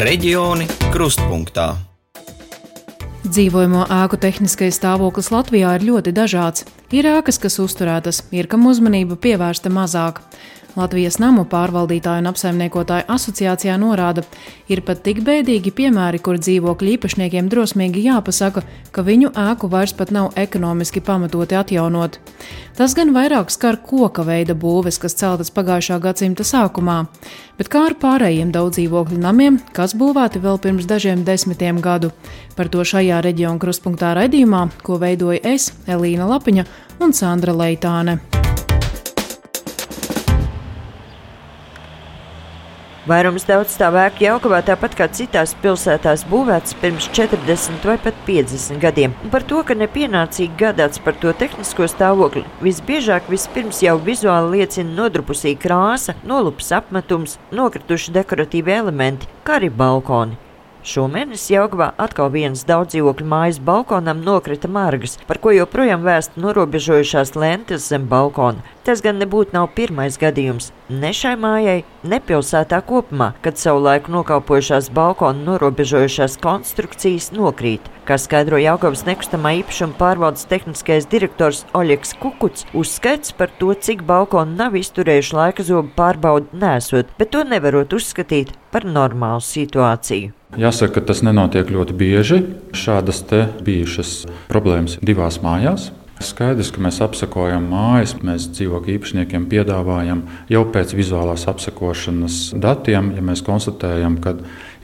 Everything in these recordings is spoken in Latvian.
Reģioni krustpunktā. Dzīvojamo ēku tehniskais stāvoklis Latvijā ir ļoti dažāds. Ir ēkas, kas uzturētas, ir kam uzmanība pievērsta mazāk. Latvijas namu pārvaldītāju un apsaimniekotāju asociācijā norāda, ir pat tik bēdīgi piemēri, kur dzīvokļu īpašniekiem drosmīgi jāpasaka, ka viņu ēku vairs pat nav ekonomiski pamatoti atjaunot. Tas gan vairāk skar koka veida būves, kas celtas pagājušā gadsimta sākumā, bet kā ar pārējiem daudz dzīvokļu namiem, kas būvēti vēl pirms dažiem desmitiem gadu. Par to šajā reģiona kruspunktā raidījumā, ko veidoja es, Elīna Lapiņa un Sandra Leitāne. Vairums daudzstāvēku Jaukavā tāpat kā citās pilsētās būvēts pirms 40 vai pat 50 gadiem. Un par to, ka nepienācīgi gādāts par to tehnisko stāvokli, visbiežāk vispirms jau vizuāli liecina nodrupusī krāsa, nolups apmetums, nokrituši dekoratīvi elementi, kā arī balkoni. Šomēnes Jaugavā atkal viens daudzdzīvokļu mājas balkonam nokrita margas, par ko joprojām vēst norobežojušās lentes zem balkona. Tas gan nebūtu nav pirmais gadījums ne šai mājai, ne pilsētā kopumā, kad savulaik nokalpojušās balkona norobežojušās konstrukcijas nokrīt. Kā skaidro Jaugavas nekustamā īpašuma pārvaldes tehniskais direktors Oļegs Kukuts, uzskaits par to, cik balkoni nav izturējuši laika zobu pārbaudi nesot, bet to nevarot uzskatīt par normālu situāciju. Jāsaka, ka tas nenotiek ļoti bieži. Šādas bijušas problēmas divās mājās. Skaidrs, ka mēs apsakojam mājas, mēs dzīvokļu īpašniekiem piedāvājam jau pēc vizuālās apsakošanas datiem, ja mēs konstatējam, ka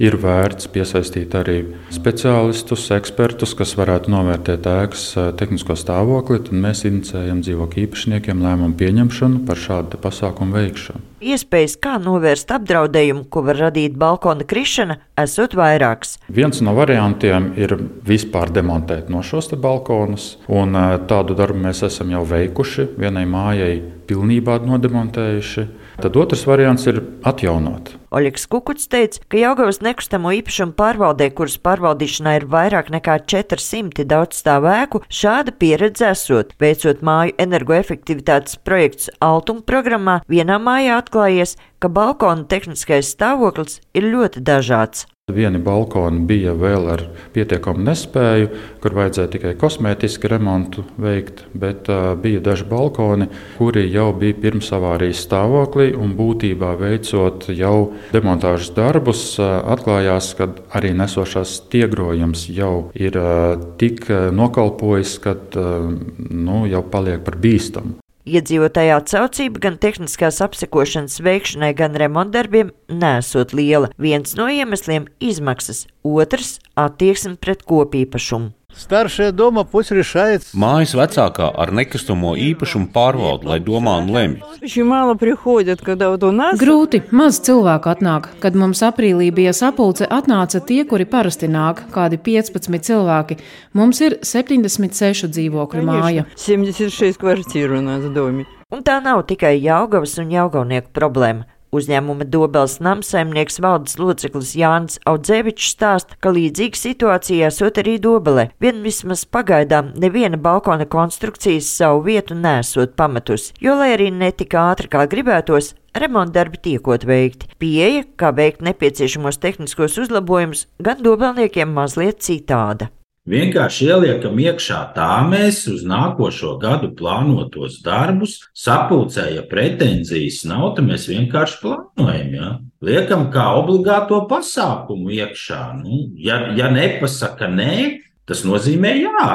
ir vērts piesaistīt arī speciālistus, ekspertus, kas varētu novērtēt ēkas tehnisko stāvokli, tad mēs inicējam dzīvokļu īpašniekiem lēmumu pieņemšanu par šādu pasākumu veikšanu. Iespējas, kā novērst apdraudējumu, ko var radīt balkona krišana, esot vairākas. Viens no variantiem ir vispār demontēt no šos balkonus, un tādu darbu mēs esam jau veikuši. Vienai mājai pilnībā nodemontējuši. Tad otrs variants ir atjaunot. Oļegs Kukuts teica, ka Jaungavas nekustamo īpašumu pārvaldē, kuras pārvaldīšanā ir vairāk nekā 400 daudzstāvu ēku, šāda pieredze esot. Veicot māju energoefektivitātes projekts Altuma programmā, vienā mājā atklājies, ka balkona tehniskais stāvoklis ir ļoti dažāds. Vieni balkoni bija vēl ar pietiekamu nespēju, kur vajadzēja tikai kosmētisku remontu veikt, bet uh, bija daži balkoni, kuri jau bija pirms avārijas stāvoklī. Būtībā veicot jau demontāžas darbus, uh, atklājās, ka arī nesošās stiegrojums jau ir uh, tik nokalpojis, ka nu, jau paliek par bīstamu. Iedzīvotāja atsaucība gan tehniskās apsekošanas veikšanai, gan remontdarbiem nesot liela. Viens no iemesliem - izmaksas, otrs - attieksme pret kopīpašumu. Staršie doma puse решает. Mājas vecākā ar nekustamo īpašumu pārvalda, lai domā un lemj. Grūti, maz cilvēku atnāk. Kad mums aprīlī bija sapulce, atnāca tie, kuri parasti nāk, kādi 15 cilvēki. Mums ir 76 dzīvokļu māja. 76 kvartīru un domi. Un tā nav tikai Jaugavas un Jaugavnieku problēma. Uzņēmuma Dobels namsaimnieks valdes loceklis Jānis Audzevičs stāsta, ka līdzīga situācija esot arī Dobelē. Vien vismaz pagaidām neviena balkona konstrukcijas savu vietu nesot pamatus, jo, lai arī netika ātri kā gribētos, remontdarbi tiekot veikti. Pieeja, kā veikt nepieciešamos tehniskos uzlabojumus, gan dobelniekiem mazliet citāda. Vienkārši ieliekam iekšā tā mēs uz nākošo gadu plānotos darbus, sapulcēja pretenzijas nav, tad mēs vienkārši plānojam. Ja? Liekam kā obligāto pasākumu iekšā. Nu, ja, ja nepasaka nē, tas nozīmē jā.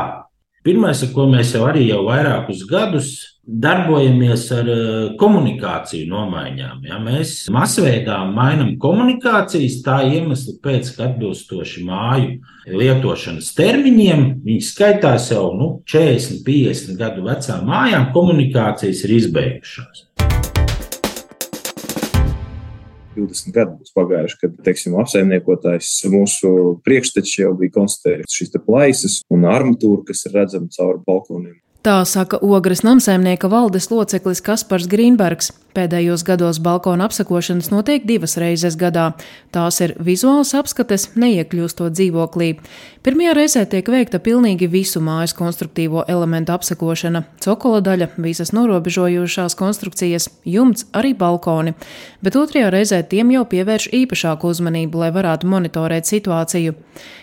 Pirmais, ar ko mēs jau arī jau vairākus gadus darbojamies ar eh, komunikāciju nomaiņām. Ja? Mēs masveidā mainām komunikācijas tā iemesla pēc, ka atbilstoši māju lietošanas termiņiem, viņi skaitās jau nu, 40, 50 gadu vecām mājām, komunikācijas ir izbeigušās. 20 gadi būs pagājuši, kad teiksim, apsaimniekotājs mūsu priekšteči jau bija konstatējis šīs plaisas un armatūra, kas ir redzama cauri balkoniem. Tā saka Ogres namsēmnieka valdes loceklis Kaspars Grīnbergs. Pēdējos gados balkona apsakošanas notiek divas reizes gadā. Tās ir vizuāls apskates, neiekļūstot dzīvoklī. Pirmajā reizē tiek veikta pilnīgi visu mājas konstruktīvo elementu apsakošana - cokola daļa, visas norobežojošās konstrukcijas, jumts, arī balkoni. Bet otrajā reizē tiem jau pievērš īpašāku uzmanību, lai varētu monitorēt situāciju.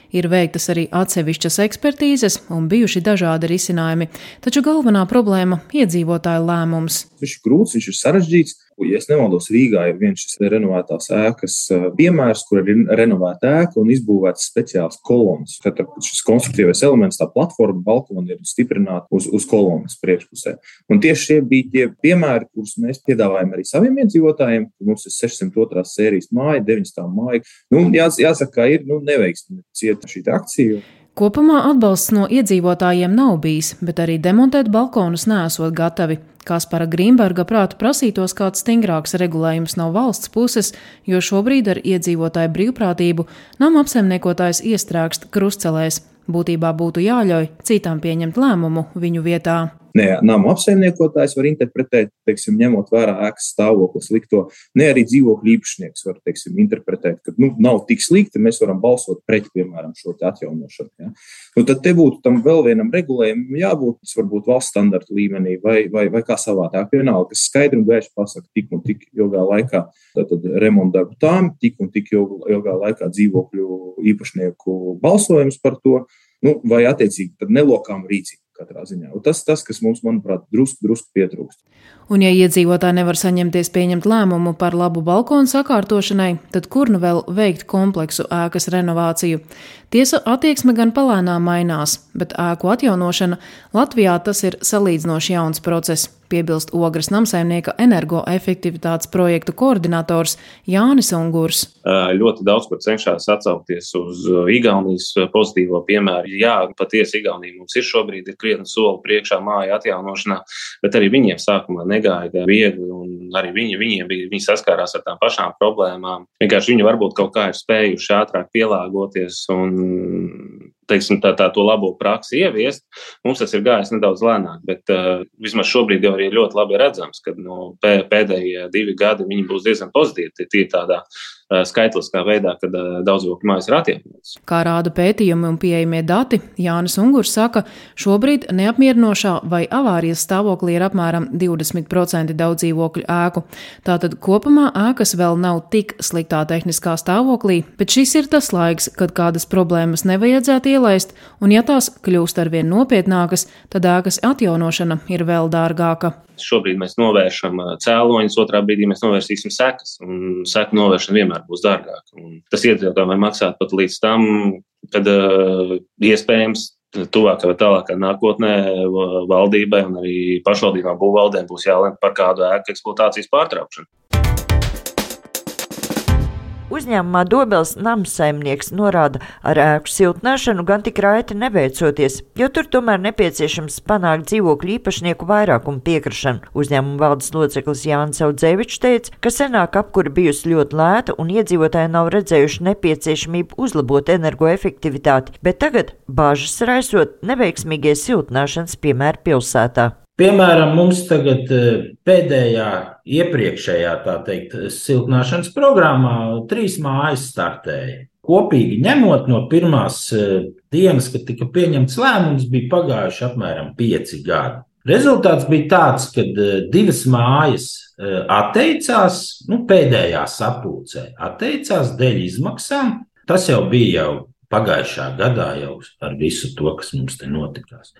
Ir veiktas arī atsevišķas ekspertīzes un bijuši dažādi risinājumi, taču galvenā problēma - iedzīvotāju lēmums. Viņš ir grūts, viņš ir sarežģīts. Ja es nemaldos, Rīgā ir viens šis renovētās ēkas piemērs, kur ir renovēta ēka un izbūvēts speciāls kolons. Tad šis konstruktīvais elements, tā platforma, balkona ir stiprināta uz, uz kolonas priekšpusē. Un tieši šie bija tie piemēri, kurus mēs piedāvājam arī saviem iedzīvotājiem. Mums ir 602. sērijas māja, 9. māja. Nu, jās, jāsaka, ir nu, neveiksmi cieta šī akcija. Kopumā atbalsts no iedzīvotājiem nav bijis, bet arī demontēt balkonus nesot gatavi. Kaspara Grīmberga prāta prasītos kāds stingrāks regulējums no valsts puses, jo šobrīd ar iedzīvotāju brīvprātību nama apsaimniekotājs iestrēgst krustcelēs. Būtībā būtu jāļauj citām pieņemt lēmumu viņu vietā. Ne nama apsaimniekotājs var interpretēt, teiksim, ņemot vērā ēkas stāvokli slikto, ne arī dzīvokļu īpašnieks var teiksim, interpretēt, ka nu, nav tik slikti, mēs varam balsot pret, piemēram, šo atjaunošanu. Ja? Nu, tad te būtu tam vēl vienam regulējumam jābūt, tas varbūt valsts standarta līmenī vai, vai, vai kā savādāk. Vienalga, kas skaidri un gaiši pasaka, tik un tik ilgā laikā remonta darbu tām, tik un tik ilgā laikā dzīvokļu īpašnieku balsojums par to, nu, vai attiecīgi nelokām rīcību katrā ziņā. Un tas, tas, kas mums, manuprāt, drusku, drusku pietrūkst. Un, ja iedzīvotāji nevar saņemties pieņemt lēmumu par labu balkonu sakārtošanai, tad kur nu vēl veikt kompleksu ēkas renovāciju? Tiesa attieksme gan palēnām mainās, bet ēku atjaunošana Latvijā tas ir salīdzinoši jauns process piebilst Ogres namsaimnieka energoefektivitātes projektu koordinators Jānis Ungurs. Ļoti daudz kur cenšas atsaukties uz Igaunijas pozitīvo piemēru. Jā, patiesi Igaunija mums ir šobrīd ir krietni soli priekšā māja atjaunošanā, bet arī viņiem sākumā negāja viegli, un arī viņi, viņiem bija, viņi saskārās ar tām pašām problēmām. Vienkārši viņi varbūt kaut kā ir spējuši ātrāk pielāgoties un teiksim, tā, tā to labo praksi ieviest. Mums tas ir gājis nedaudz lēnāk, bet uh, vismaz šobrīd jau ir ļoti labi redzams, ka nu, pēdējie divi gadi būs diezgan pozitīvi. Tie tādā skaitliskā veidā, kad uh, daudzdzīvokļu mājas ir attiektas. Kā rāda pētījumi un pieejamie dati, Jānis Ungurs saka, šobrīd neapmierinošā vai avārijas stāvoklī ir apmēram 20% daudzdzīvokļu ēku. Tātad kopumā ēkas vēl nav tik sliktā tehniskā stāvoklī, bet šis ir tas laiks, kad kādas problēmas nevajadzētu ielaist, un ja tās kļūst arvien nopietnākas, tad ēkas atjaunošana ir vēl dārgāka. Šobrīd mēs novēršam cēloņus, otrā brīdī mēs novērsīsim sekas, un seku novēršana vienmēr būs dārgāka. Un tas iedzīvotājiem maksāt pat līdz tam, kad uh, iespējams tuvākā vai tālākā nākotnē valdībai un arī pašvaldībām būvvaldēm būs jālemj par kādu ēku eksploatācijas pārtraukšanu. Uzņēmumā Dobels namsaimnieks norāda, ar ēku siltināšanu gan tik raiti nebeicoties, jo tur tomēr nepieciešams panākt dzīvokļu īpašnieku vairākumu piekrišanu. Uzņēmuma valdes loceklis Jānis Audzevičs teica, ka senāk apkura bijusi ļoti lēta un iedzīvotāji nav redzējuši nepieciešamību uzlabot energoefektivitāti, bet tagad bāžas raisot neveiksmīgie siltināšanas piemēri pilsētā. Piemēram, mums tagad eh, pēdējā, iepriekšējā, teikt, siltināšanas programmā trīs mājas startēja. Kopīgi ņemot no pirmās eh, dienas, kad tika pieņemts lēmums, bija pagājuši apmēram pieci gadi. Rezultāts bija tāds, ka eh, divas mājas atteicās, nu, pēdējā sapulcē, atteicās dēļ izmaksām. Tas jau bija jau pagājušā gadā, jau ar visu to, kas mums te notikās.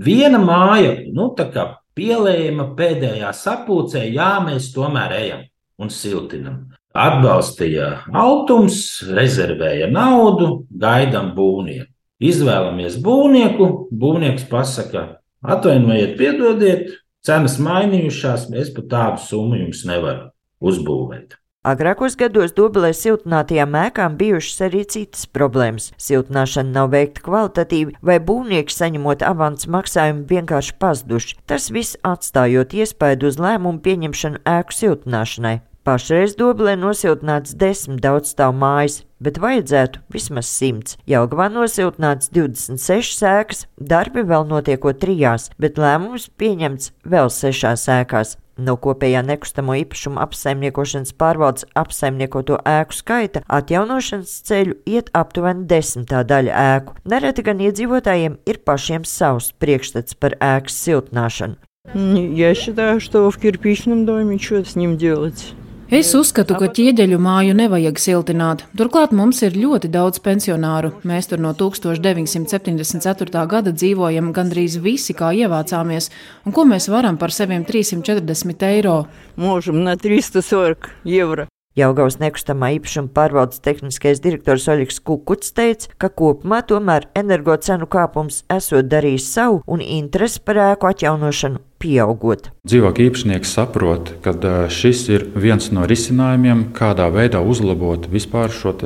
Viena māja, nu, tā kā pielēma pēdējā sapulcē, jā, mēs tomēr ejam un siltinam. Atbalstīja Altums, rezervēja naudu, gaidām būvnieku. Izvēlamies būvnieku, būvnieks pasaka, atvainojiet, piedodiet, cenas mainījušās, mēs pat tādu summu jums nevaram uzbūvēt. Agrākos gados Dobelē siltinātajām ēkām bijušas arī citas problēmas. Siltināšana nav veikta kvalitatīvi, vai būvnieki saņemot avans maksājumu vienkārši pazuduši. Tas viss atstājot iespaidu uz lēmumu pieņemšanu ēku siltināšanai. Pašreiz Dobelē nosiltināts desmit daudzstāvu mājas, bet vajadzētu vismaz simts. Jelgavā nosiltināts 26 sēkas, darbi vēl notiekot trijās, bet lēmums pieņemts vēl sešās sēkās. No kopējā nekustamo īpašumu apsaimniekošanas pārvaldes apsaimniekoto ēku skaita atjaunošanas ceļu iet aptuveni desmitā daļa ēku. Nereti gan iedzīvotājiem ir pašiem savs priekšstats par ēkas siltināšanu. Я считаю, что в кирпичном доме что с ним делать? Es uzskatu, ka ķieģeļu māju nevajag siltināt. Turklāt mums ir ļoti daudz pensionāru. Mēs tur no 1974. gada dzīvojam gandrīz visi, kā ievācāmies. Un ko mēs varam par saviem 340 eiro? Možam, na 340 eiro. Jaugaus nekustamā īpašuma pārvaldes tehniskais direktors Oļegs Kukuts teica, ka kopumā tomēr energo cenu kāpums esot darījis savu un interesi par ēku atjaunošanu pieaugot. Dzīvokļu īpašnieks saprot, ka šis ir viens no risinājumiem, kādā veidā uzlabot vispār šo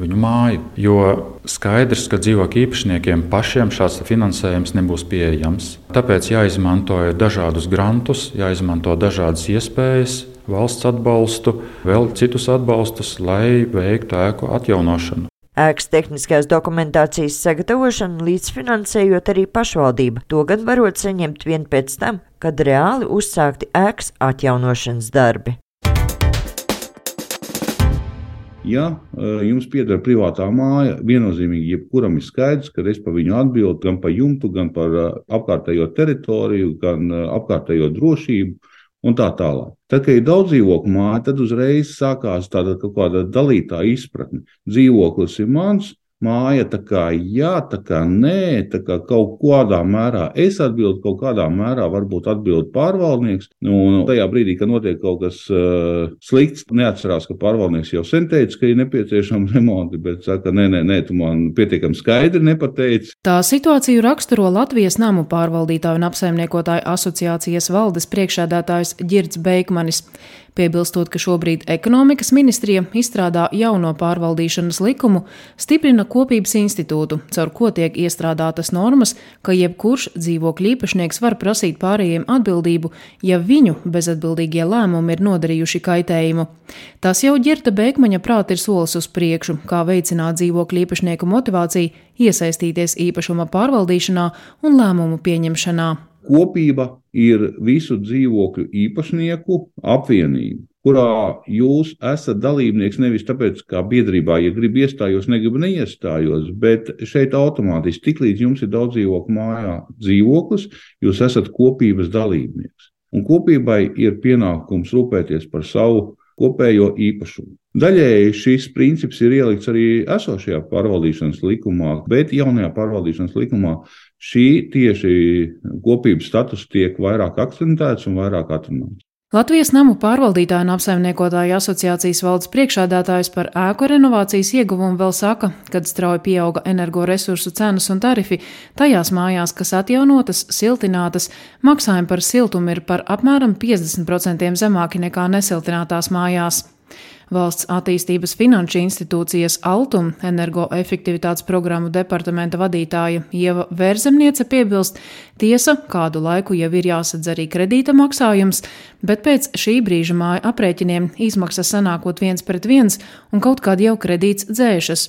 viņu māju. Jo skaidrs, ka dzīvokļu īpašniekiem pašiem šāds finansējums nebūs pieejams. Tāpēc jāizmanto dažādus grantus, jāizmanto dažādas iespējas, valsts atbalstu, vēl citus atbalstus, lai veiktu ēku atjaunošanu. Ēkas tehniskās dokumentācijas sagatavošanu līdzfinansējot arī pašvaldība, to gan varot saņemt vien pēc tam, kad reāli uzsākti ēkas atjaunošanas darbi. Ja jums pieder privātā māja, viennozīmīgi jebkuram ir skaidrs, ka es par viņu atbildu gan par jumtu, gan par apkārtējo teritoriju, gan apkārtējo drošību un tā tālāk. Tad, kad ir daudz dzīvokļu māja, tad uzreiz sākās tāda kaut kāda dalītā izpratne. Dzīvoklis ir mans, māja tā kā jā, tā kā nē, tā kā kaut kādā mērā es atbildu, kaut kādā mērā varbūt atbild pārvaldnieks. Nu, un tajā brīdī, kad notiek kaut kas uh, slikts, neatcerās, ka pārvaldnieks jau sen teica, ka ir nepieciešama remonti, bet saka, nē, nē, nē, tu man pietiekami skaidri nepateici. Tā situāciju raksturo Latvijas namu pārvaldītāju un apsaimniekotāju asociācijas valdes priekšādātājs Girds Beikmanis piebilstot, ka šobrīd ekonomikas ministrija izstrādā jauno pārvaldīšanas likumu, stiprina kopības institūtu, caur ko tiek iestrādātas normas, ka jebkurš dzīvokļu īpašnieks var prasīt pārējiem atbildību, ja viņu bezatbildīgie lēmumi ir nodarījuši kaitējumu. Tas jau ģirta Bēkmaņa prāt ir solis uz priekšu, kā veicināt dzīvokļu īpašnieku motivāciju iesaistīties īpašuma pārvaldīšanā un lēmumu pieņemšanā. Kopība ir visu dzīvokļu īpašnieku apvienība, kurā jūs esat dalībnieks nevis tāpēc, kā biedrībā, ja gribi iestājos, negribu neiestājos, bet šeit automātiski tiklīdz jums ir daudz dzīvokļu mājā dzīvoklis, jūs esat kopības dalībnieks. Un kopībai ir pienākums rūpēties par savu kopējo īpašumu. Daļēji šis princips ir ielikts arī esošajā pārvaldīšanas likumā, bet jaunajā pārvaldīšanas likumā šī tieši kopības status tiek vairāk akcentēts un vairāk atrunāts. Latvijas namu pārvaldītāju un apsaimniekotāju asociācijas valdes priekšādātājs par ēku renovācijas ieguvumu vēl saka, kad strauji pieauga energoresursu cenas un tarifi, tajās mājās, kas atjaunotas, siltinātas, maksājumi par siltumu ir par apmēram 50% zemāki nekā nesiltinātās mājās. Valsts attīstības finanšu institūcijas Altum energoefektivitātes programmu departamenta vadītāja Ieva Vērzemniece piebilst, tiesa, kādu laiku jau ir jāsadz arī kredīta maksājums, bet pēc šī brīža māja aprēķiniem izmaksas sanākot viens pret viens un kaut kād jau kredīts dzēšas.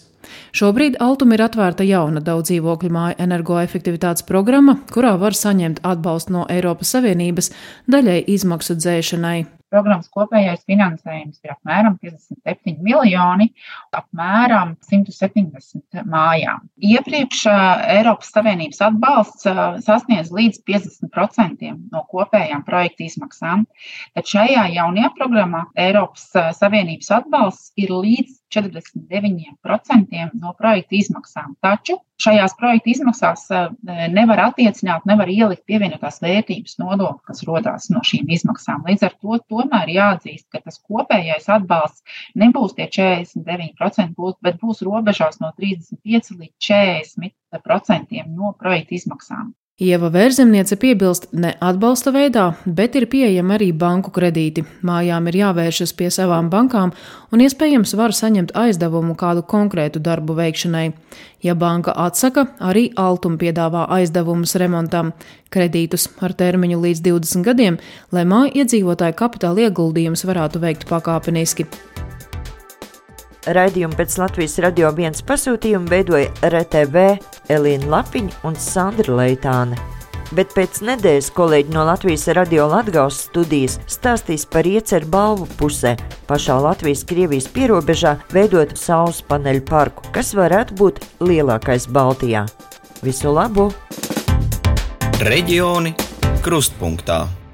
Šobrīd Altum ir atvērta jauna daudz dzīvokļu māju energoefektivitātes programma, kurā var saņemt atbalstu no Eiropas Savienības daļai izmaksu dzēšanai. Programmas kopējais finansējums ir apmēram 57 miljoni, apmēram 170 mājām. Iepriekš Eiropas Savienības atbalsts sasniedz līdz 50% no kopējām projekta izmaksām, tad šajā jaunajā programmā Eiropas Savienības atbalsts ir līdz 49% no projekta izmaksām. Taču šajās projekta izmaksās nevar attiecināt, nevar ielikt pievienotās vērtības nodokli, kas rodās no šīm izmaksām. Līdz ar to tomēr jāatzīst, ka tas kopējais atbalsts nebūs tie 49%, būs, bet būs robežās no 35 līdz 40% no projekta izmaksām. Ieva Vērzemniece piebilst, ne atbalsta veidā, bet ir pieejami arī banku kredīti. Mājām ir jāvēršas pie savām bankām un iespējams var saņemt aizdevumu kādu konkrētu darbu veikšanai. Ja banka atsaka, arī Altuma piedāvā aizdevumus remontam, kredītus ar termiņu līdz 20 gadiem, lai māju iedzīvotāju kapitāla ieguldījumus varētu veikt pakāpeniski. Raidījumu pēc Latvijas radio viens pasūtījumu veidoja RTV Elīna Lapiņa un Sandra Leitāne. Bet pēc nedēļas kolēģi no Latvijas radio Latgales studijas stāstīs par ieceru balvu pusē, pašā Latvijas-Krievijas pierobežā veidot saules paneļu parku, kas varētu būt lielākais Baltijā. Visu labu! Reģioni krustpunktā.